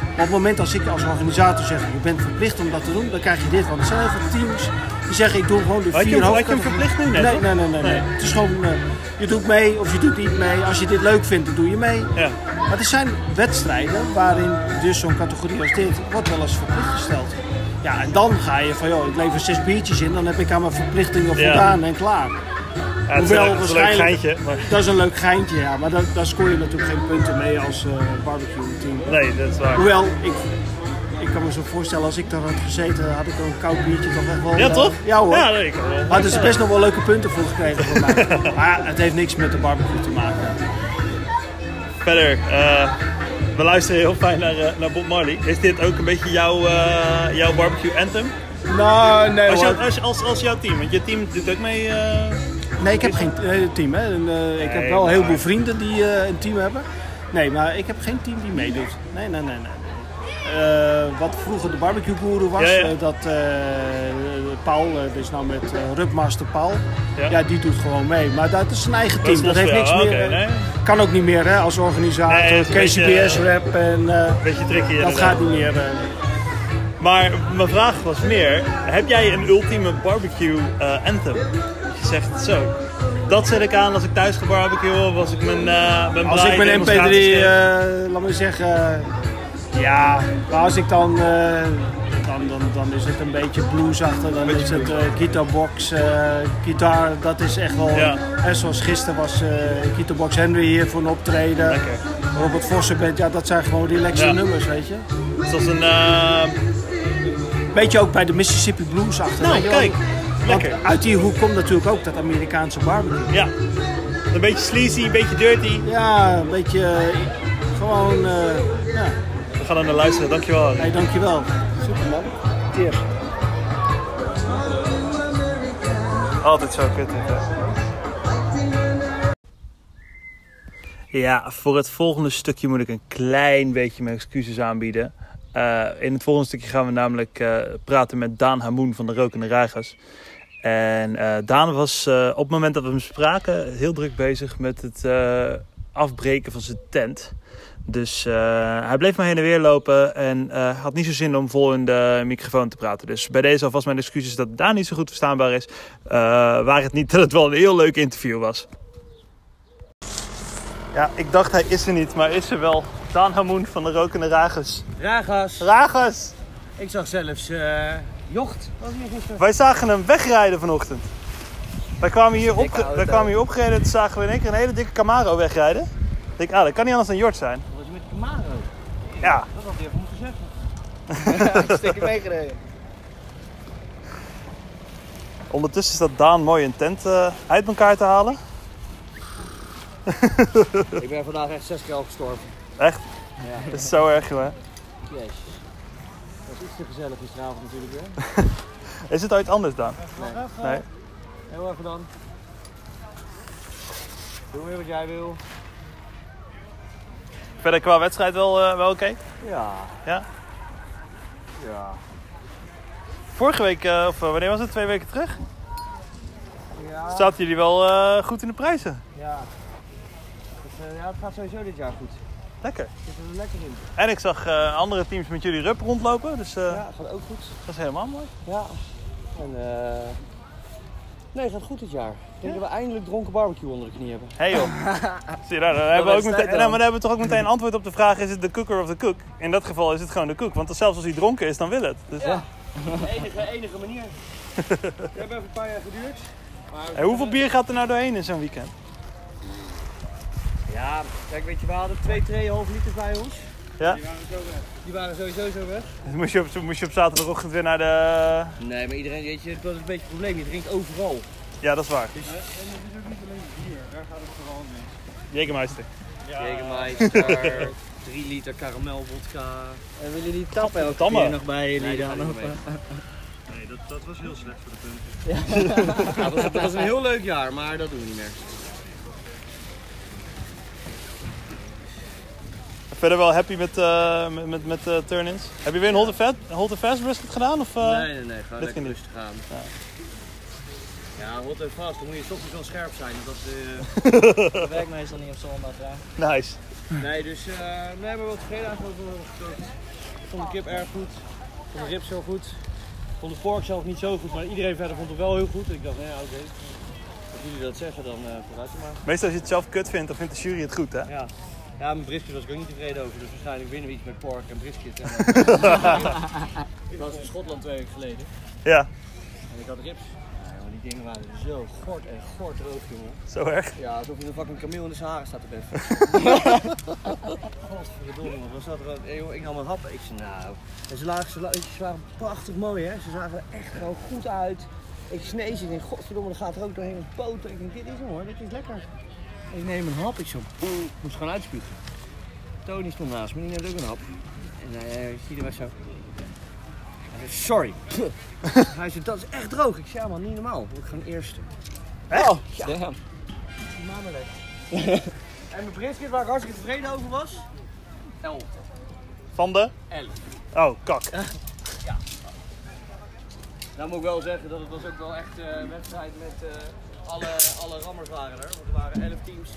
Maar op het moment als ik als organisator zeg, je bent verplicht om dat te doen, dan krijg je dit. Want er zijn heel veel teams die zeggen, ik doe gewoon de vier hem- had je hem verplicht nu net, Nee, nee, nee, nee. Het is gewoon, eh, je doet mee of je doet niet mee. Als je dit leuk vindt, dan doe je mee. Ja. Maar er zijn wedstrijden waarin dus zo'n categorie als dit wordt wel eens verplicht gesteld. Ja, en dan ga je van, joh, ik lever zes biertjes in, dan heb ik aan mijn verplichtingen Ja. voldaan en klaar. Ja, het Hoewel het is een leuk waarschijnlijk, geintje, maar- dat is een leuk geintje, ja. Maar daar, daar scoor je natuurlijk geen punten mee als eh, barbecue team. Nee, dat is waar. Hoewel, ik, ik kan me zo voorstellen, als ik daar had gezeten, had ik een koud biertje toch echt wel... Ja, toch? Ja hoor. Ja, nee, ik wel. Hadden ze best nog wel leuke punten voor gekregen voor mij. [laughs] maar het heeft niks met de barbecue te maken. Verder, eh, we luisteren heel fijn naar, eh, naar Bob Marley. Is dit ook een beetje jouw, eh, jouw barbecue anthem? Nou, nee Als, jou- als, als, als jouw team, want je team doet ook mee. Nee, ik heb geen team. Hè. En, ik heb wel maar- heel veel vrienden die een team hebben. Nee, maar ik heb geen team die meedoet. Nee, nee, nee. nee. Eh, wat vroeger de barbecue guru was, Ja, ja. eh, dat eh, Paul, eh, dus nou met Rubmaster Paul, Ja. ja. die doet gewoon mee. Maar dat is zijn eigen Dat is team. Dat, heeft niks meer. Nee. Kan ook niet meer hè, als organisator, Nee, het is een KCBS beetje, rap en tricky dat gaat niet meer. Maar mijn vraag was meer, heb jij een ultieme barbecue anthem? Dat je zegt zo, dat zet ik aan als ik thuis ga barbecuen of als ik mijn, mijn Als ik mijn demonstraties MP3, geef. eh, laat me zeggen, ja, maar als ik dan, eh, dan, dan, dan is het een beetje bluesachtig, dan is het eh guitarbox, eh gitaar, dat is echt wel, Ja. hè, zoals gisteren was guitarbox Henry hier voor een optreden, Lekker. Robert Vossen bent, ja dat zijn gewoon relaxe Ja. nummers, weet je. Zoals een, Beetje ook bij de Mississippi Blues achter. Nou, weet je wel. kijk, Want lekker. uit die hoek komt natuurlijk ook dat Amerikaanse barbecue. ja, een beetje sleazy, een beetje dirty. Ja, een beetje gewoon, ja. Gaan er naar luisteren, dankjewel. Hey, dankjewel. Super man. Cheers. Altijd zo kut hè? Ja, voor het volgende stukje moet ik een klein beetje mijn excuses aanbieden. Eh, in het volgende stukje gaan we namelijk eh, praten met Daan Hamoen van de Rokende Ragas. En eh, Daan was op het moment dat we hem spraken heel druk bezig met het afbreken van zijn tent. Dus eh, hij bleef maar heen en weer lopen en eh, had niet zo zin om vol in de microfoon te praten. Dus bij deze alvast mijn excuses dat Daan niet zo goed verstaanbaar is. Eh, waar het niet [laughs] dat het wel een heel leuk interview was. Ja, ik dacht hij is er niet, maar is er wel. Daan Hamoen van de Rokende Ragas. Ragas. Ragas! Ik zag zelfs eh Jocht. Was hier gisteren. Wij zagen hem wegrijden vanochtend. Wij kwamen hier, op, wij kwamen hier opgereden en toen zagen we in één keer een hele dikke Camaro wegrijden. Ik denk, ah, dat kan niet anders dan Jort zijn. Camaro? Ja, Dat had hij even moeten zeggen. [laughs] Ja, stikken meegereden. ondertussen is dat Daan mooi een tent eh, uit elkaar te halen. [laughs] Ik ben vandaag echt zes keer al gestorven. Echt? Ja. Dat is zo erg, joh. Jezus. Dat was iets te gezellig gisteravond natuurlijk weer. [laughs] Is het ooit anders, Daan? Nee. Nee. Heel even dan. Doe weer wat jij wil. Verder qua wedstrijd wel, eh, wel oké? Ja. Ja? Ja. Vorige week, eh, of eh, wanneer was het? Twee weken terug? Ja. Zaten jullie wel goed in de prijzen? Ja. Eh, ja, het gaat sowieso dit jaar goed. Lekker. Zit er lekker in. En ik zag andere teams met jullie rup rondlopen, dus Ja, gaat ook goed. dat is helemaal mooi. Ja. En eh. Nee, gaat goed dit jaar. Ik denk dat we eindelijk dronken barbecue onder de knie hebben. Hé joh. [laughs] Zie je daar, hebben we ook meteen, dan. nou, maar dan hebben we toch ook meteen antwoord op de vraag: is het de cooker of de cook? In dat geval is het gewoon de cook, want zelfs als hij dronken is, dan wil het. Dus, Ja. De enige, enige manier. [laughs] We hebben even een paar jaar geduurd. Maar Hey, hoeveel bier gaat er nou doorheen in zo'n weekend? Ja, kijk, weet je, we hadden twee, tweeënhalf liter bij ons. Ja? Die waren, zo weg. Die waren sowieso zo weg. Dus [laughs] moest je op, moest je op zaterdagochtend weer naar de. Nee, maar iedereen, weet je, dat is een beetje het probleem. Je drinkt overal. Ja, dat is waar. Dus, Jägermeister. Jägermeister, [laughs] 3 liter karamelvodka. En willen jullie die tappen elke Tamme. keer nog bij jullie Nee, die dan? niet mee. [laughs] Nee, dat, dat was heel slecht voor de punten. Ja, dat, was, dat was een heel leuk jaar, maar dat doen we niet meer. Verder wel happy met, eh, met, met, met eh, turn-ins. Heb je weer een hold and fast, hold and fast brisket gedaan? Of, eh? nee, nee, nee, gewoon lekker rustig aan. Ja. Ja, hot en vast, dan moet je s ochtends wel scherp zijn. Dat, eh, [laughs] Dat werkt meestal niet op zondag, ja. Nice. Nee, dus uh, nee, maar wel tevreden eigenlijk over gekookt. Ik vond de kip erg goed. Ik vond de ribs heel goed. Ik vond de pork zelf niet zo goed, maar iedereen verder vond het wel heel goed. Ik dacht, nee, ja, oké. Als jullie dat zeggen, dan uh, vooruit maar. Meestal als je het zelf kut vindt, dan vindt de jury het goed, hè? Ja. Ja, mijn brisket was ik ook niet tevreden over, dus waarschijnlijk winnen we iets met pork en brisket. [laughs] Ik was in Schotland twee weken geleden. Ja. En ik had ribs. Ja, maar die dingen waren zo gort en gort rood, jongen. Zo erg? Ja, alsof je een fucking kameel in de Sahara staat te beffen. [laughs] Godverdomme, wat was dat er ook? Hey, joh, ik nam een hap. Ik zei, nou. En ze, lagen, ze, la- ze waren prachtig mooi, hè. Ze zagen er echt gewoon goed uit. Ik sneed ze. Ik denk, godverdomme, dan gaat er ook doorheen een boter. Ik denk, dit is hem hoor, dit is lekker. Ik neem een hap. Ik zo, moest gewoon uitspugen. Tony stond naast me, die neemt ook een hap. En hij uh, zie er zo. Hij zei, sorry. [laughs] hij zei, dat is echt droog. Ik zei, ja man, niet normaal. Ik gewoon eerste. Echt? Oh, ja. [laughs] en mijn brisket waar ik hartstikke tevreden over was? 11. Van de? 11. Oh, kak. [laughs] Ja. Nou moet ik wel zeggen dat het was ook wel echt eh, een wedstrijd met eh, alle, alle rammers waren er. Want er waren 11 teams.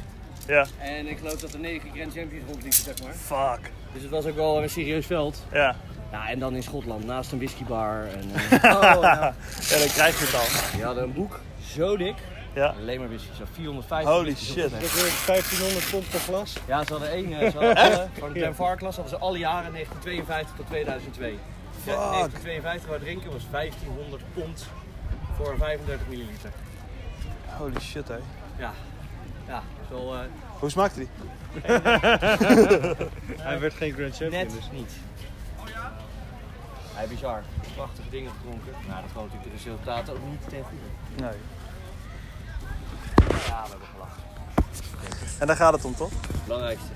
Ja. En ik geloof dat er 9 Grand Champions rondliepen, zeg maar. Fuck. Dus het was ook wel een serieus veld. Ja. Ja, en dan in Schotland, naast een whiskybar. En, [laughs] eh, oh, ja. Ja, dan krijg je het al. Die hadden een boek zo dik. Ja. Alleen maar whisky, zo 450 Holy shit. Dat fles. is 1500 pond per glas. Ja, ze hadden één, eh, ze hadden Echt? alle, van de Glenfarclas hadden ze alle jaren 1952 tot 2002. Ja, Fuck. 1952 waar drinken was 1500 pond voor 35 milliliter. Holy shit, hé. Ja, ja, is wel eh, Hoe smaakte die? [laughs] Hij werd geen Grand Champion. net dus. niet. Hij bizar. Prachtige dingen gedronken. Nou, dat gewoon natuurlijk de resultaten ook niet ten goede. Nee. Ja, we hebben gelachen. En daar gaat het om, toch? Het belangrijkste.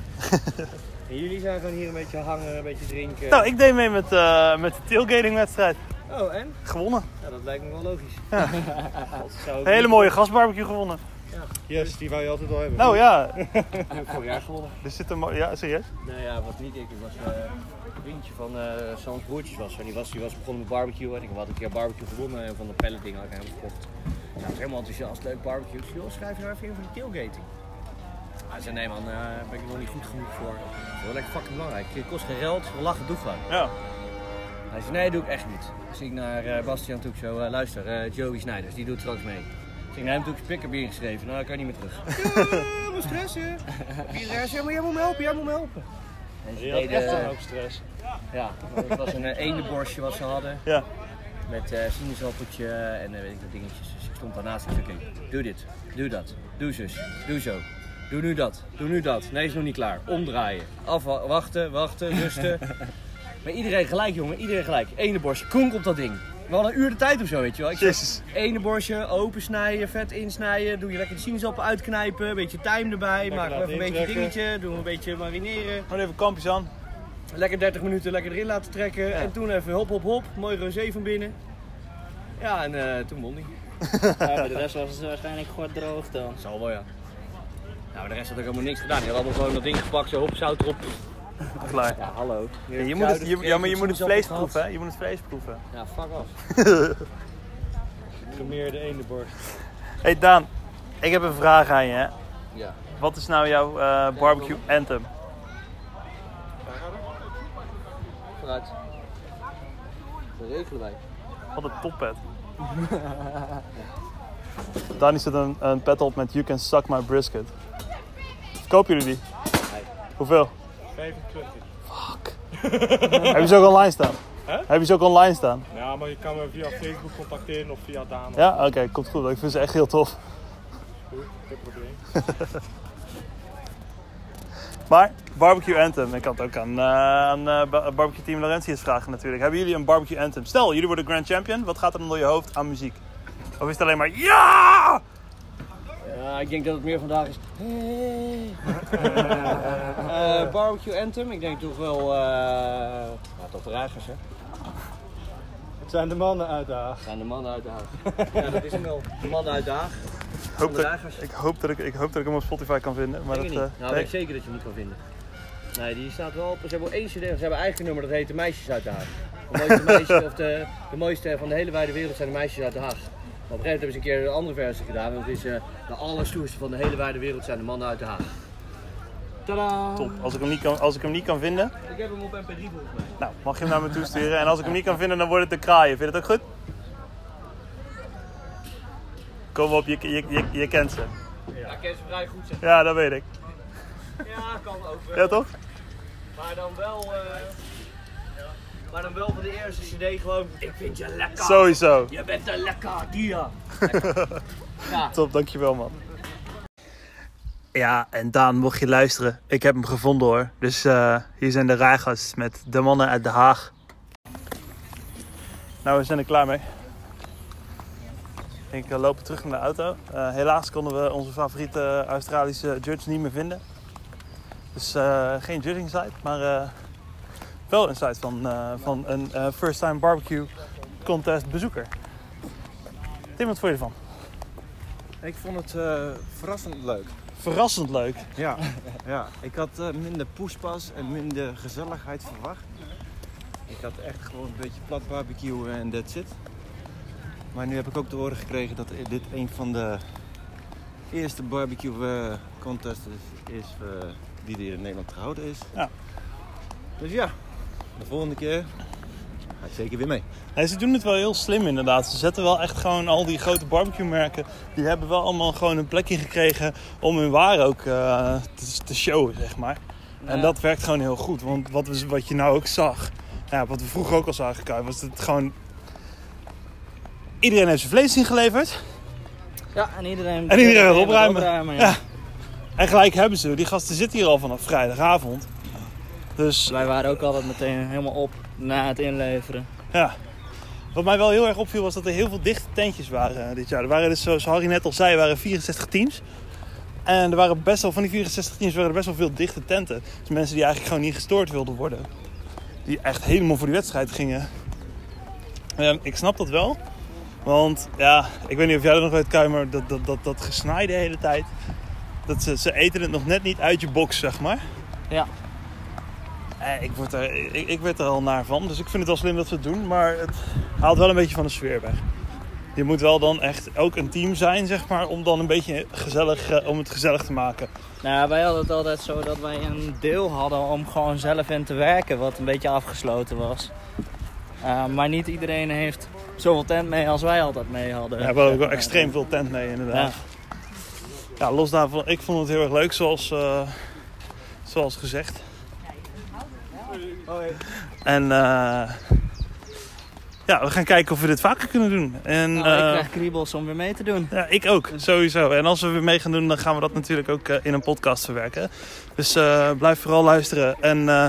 [laughs] en jullie zijn gewoon hier een beetje hangen, een beetje drinken. Nou, ik deed mee met, eh, met de tailgating-wedstrijd. Oh, en? Gewonnen. Ja, dat lijkt me wel logisch. Ja. [laughs] Een hele mooie gasbarbecue gewonnen. Yes, die wou je altijd wel hebben. Nou ja. Heb [laughs] ik vorig jaar gewonnen. Er zit een Ja, serieus? Nou ja, wat niet ik. Ik was eh, een vriendje van eh Sans Broertjes was. En die was, die was begonnen met barbecue. En ik had een keer barbecue gewonnen en van de pellet dingen had ik hem gekocht. Ja, was helemaal enthousiast, leuk barbecue. Ik zei, joh, schrijf je nou even in voor de tailgating. Hij zei, nee man, daar ben ik nog niet goed genoeg voor. Dat is wel echt fucking belangrijk. Het kost geen geld, we lachen, doe gewoon. Ja. Hij zei, nee, doe ik echt niet. Dus ik naar eh, Bastiaan toe, ik zo, eh, luister, eh, Joey Snijders, die doet straks mee. Dus ik naar hem toe, ik pick-up ingeschreven. Nou, dan kan niet meer terug. Ja, stressen. Iedereen zei, maar jij moet me helpen, jij moet me helpen. En ze deden, echt een hoop stress. Ja, het was een uh, eendenborstje wat ze hadden. Ja. Met eh sinaasappeltje en weet ik wat dingetjes. Dus ik stond daarnaast en zei, oké, doe dit, doe dat, doe zus, doe zo. Doe nu dat, doe nu dat. Nee, is nog niet klaar. Omdraaien. Afwachten, wachten, rusten. [laughs] maar iedereen gelijk, jongen, iedereen gelijk. Ene borstje, kronk op dat ding. We hadden een uur de tijd of zo, weet je wel. Ik Jezus. ene borstje, opensnijden, vet insnijden. Doe je lekker de sinaasappel uitknijpen. Een beetje tijm erbij. Maak laten even een beetje dingetje. Doen een beetje marineren. Gewoon even kampjes aan. Lekker 30 minuten lekker erin laten trekken. En toen even hop, hop, hop. Mooi rosé van binnen. Ja, en eh, toen won hij. [laughs] Ja, maar de rest was het waarschijnlijk gewoon droog dan. Zal wel, ja. Nou, de rest had ook helemaal niks gedaan. Die had allemaal gewoon dat ding gepakt, zo hop, zout erop. Klaar. Ja, hallo. Ja, je moet het, je- ja, maar je moet het vlees proeven, hè? Je moet het vlees proeven. Ja, fuck off. [laughs] Gemeerde eendenborst. hey Daan, ik heb een vraag aan je. Hè? Ja. Wat is nou jouw eh, barbecue anthem? Vooruit. Dat regelen wij. Wat een toppet. [laughs] Dani zet een, een pet op met You Can Suck My Brisket. Kopen jullie die? Hoeveel? 25. Heb je ze ook online staan? Hè? Heb je ze ook online staan? Ja, maar je kan me via Facebook contacteren of via Daan. Ja? Oké, komt goed. Ik vind ze echt heel tof. Goed, geen probleem. [laughs] Maar, barbecue anthem. Ik kan het ook aan, eh, aan eh, ba- barbecue team Laurentius vragen natuurlijk. Hebben jullie een barbecue anthem? Stel, jullie worden grand champion. Wat gaat er dan door je hoofd aan muziek? Of is het alleen maar ja? Ja, ik denk dat het meer vandaag is. Eh, barbecue Anthem, ik denk toch wel. eh ja, toch de reigers, hè? Het zijn de mannen uit de Haag. Het zijn de mannen uit de Haag. ja, dat is hem wel. De mannen uit de Haag. Ik hoop, de dat, reigers. ik, hoop dat ik, ik hoop dat ik hem op Spotify kan vinden. Maar Denk dat, eh, nou, nee. weet ik zeker dat je hem niet kan vinden. Nee, die staat wel op. Ze hebben wel één CD, ze hebben eigenlijk een nummer dat heet De Meisjes uit de Haag. De mooiste, [laughs] meisjes, of de, de mooiste van de hele wijde wereld zijn de meisjes uit de Haag. Op een gegeven moment hebben ze een keer een andere versie gedaan. Want het is eh, de allerstoerste van de hele wijde wereld zijn de mannen uit de Haag. Tadaa! Top. Als ik, hem niet kan, als ik hem niet kan vinden, Ik heb hem op MP3 volgens mij. nou, mag je hem naar me toesturen. En als ik hem niet kan vinden, dan wordt het de kraaien. Vind je dat ook goed? Kom op, je, je, je, je kent ze. Ja, ik ken ze vrij goed zeg. Ja, dat weet ik. Ja, kan ook wel. Ja, toch? Maar dan wel... eh, maar dan wel van de eerste CD gewoon... Ik vind je lekker. Sowieso. Je bent een lekker dia. [laughs] Ja. Top, dankjewel man. Ja, en Daan, mocht je luisteren, ik heb hem gevonden hoor. Dus eh, hier zijn de Ragas met de mannen uit Den Haag. Nou, we zijn er klaar mee. Ik uh, lopen terug naar de auto. Eh, helaas konden we onze favoriete Australische judge niet meer vinden. Dus eh, geen judging site, maar eh, wel een site van, eh, van een eh, first time barbecue contest bezoeker. Tim, wat vond je ervan? Ik vond het eh, verrassend leuk. Verrassend leuk. Ja, [laughs] ja. ik had minder poespas en minder gezelligheid verwacht. Ik had echt gewoon een beetje plat barbecue en that's it. Maar nu heb ik ook te horen gekregen dat dit een van de eerste barbecue contests is, is die er in Nederland gehouden is. Ja. Dus ja, de volgende keer ga ik zeker weer mee. Nee, ze doen het wel heel slim inderdaad. Ze zetten wel echt gewoon al die grote barbecue merken. Die hebben wel allemaal gewoon een plekje gekregen om hun waar ook eh, te, te showen, zeg maar. En Ja. dat werkt gewoon heel goed. Want wat, we, wat je nou ook zag, ja, wat we vroeger ook al zagen, Kai, was dat het gewoon... Iedereen heeft zijn vlees ingeleverd. Ja, en iedereen, En iedereen gaat opruimen. ja. Ja. En gelijk hebben ze. Die gasten zitten hier al vanaf vrijdagavond. Dus Wij waren ook altijd meteen helemaal op na het inleveren. Ja. Wat mij wel heel erg opviel was dat er heel veel dichte tentjes waren eh, dit jaar. Er waren dus, zoals Harry net al zei, waren 64 teams. En er waren best wel, van die 64 teams waren er best wel veel dichte tenten. Dus mensen die eigenlijk gewoon niet gestoord wilden worden. Die echt helemaal voor die wedstrijd gingen. Ik snap dat wel. Want ja, ik weet niet of jij dat nog weet, Kai, maar dat, dat, dat, dat gesnaai de hele tijd. Dat ze, ze eten het nog net niet uit je box, zeg maar. Ja. Eh, ik, word er, ik, ik werd er al naar van, dus ik vind het wel slim dat ze het doen. Maar het haalt wel een beetje van de sfeer weg. Je moet wel dan echt ook een team zijn, zeg maar, om dan een beetje gezellig, eh, om het gezellig te maken. Nou, wij hadden het altijd zo dat wij een deel hadden om gewoon zelf in te werken, wat een beetje afgesloten was. Uh, maar niet iedereen heeft zoveel tent mee als wij altijd mee hadden. We hebben ook wel extreem veel tent mee, inderdaad. Ja, los daarvan, ik vond het heel erg leuk, zoals, uh, zoals gezegd. En uh, ja, we gaan kijken of we dit vaker kunnen doen. En, nou, ik krijg kriebels om weer mee te doen. Ja, ik ook, sowieso. En als we weer mee gaan doen, dan gaan we dat natuurlijk ook uh, in een podcast verwerken. Dus uh, blijf vooral luisteren. En uh,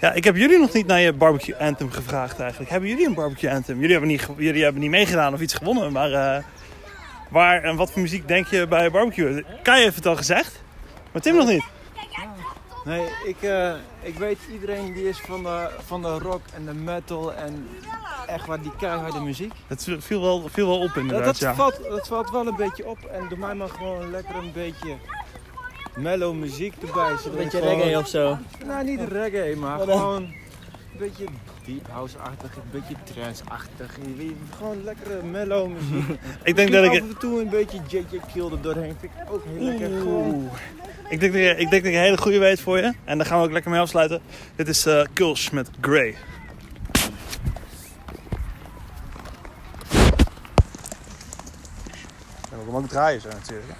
ja, ik heb jullie nog niet naar je barbecue anthem gevraagd eigenlijk. Hebben jullie een barbecue anthem? Jullie hebben niet, jullie hebben niet meegedaan of iets gewonnen, maar uh, waar en wat voor muziek denk je bij barbecue? Kai heeft het al gezegd, maar Tim nog niet. Nee, ik, uh, ik weet iedereen die is van de, van de rock en de metal en echt waar die keiharde muziek. Het viel wel, viel wel op inderdaad, dat, dat ja. Valt, dat valt wel een beetje op en doe mij maar gewoon lekker een beetje mellow muziek erbij. Een beetje gewoon, reggae of zo? Nou, niet reggae, maar gewoon een beetje deep house-achtig, een beetje trance-achtig. Gewoon lekkere mellow muziek. ik denk dat ik... af en toe een beetje JJ Kill er doorheen vind ik ook heel lekker. Gewoon. Ik denk, dat ik, ik denk dat ik een hele goede weet voor je. En daar gaan we ook lekker mee afsluiten. Dit is uh, Kulsch met Grey. Ja, we kunnen ook draaien zo natuurlijk.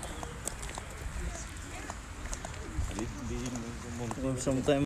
Zometeen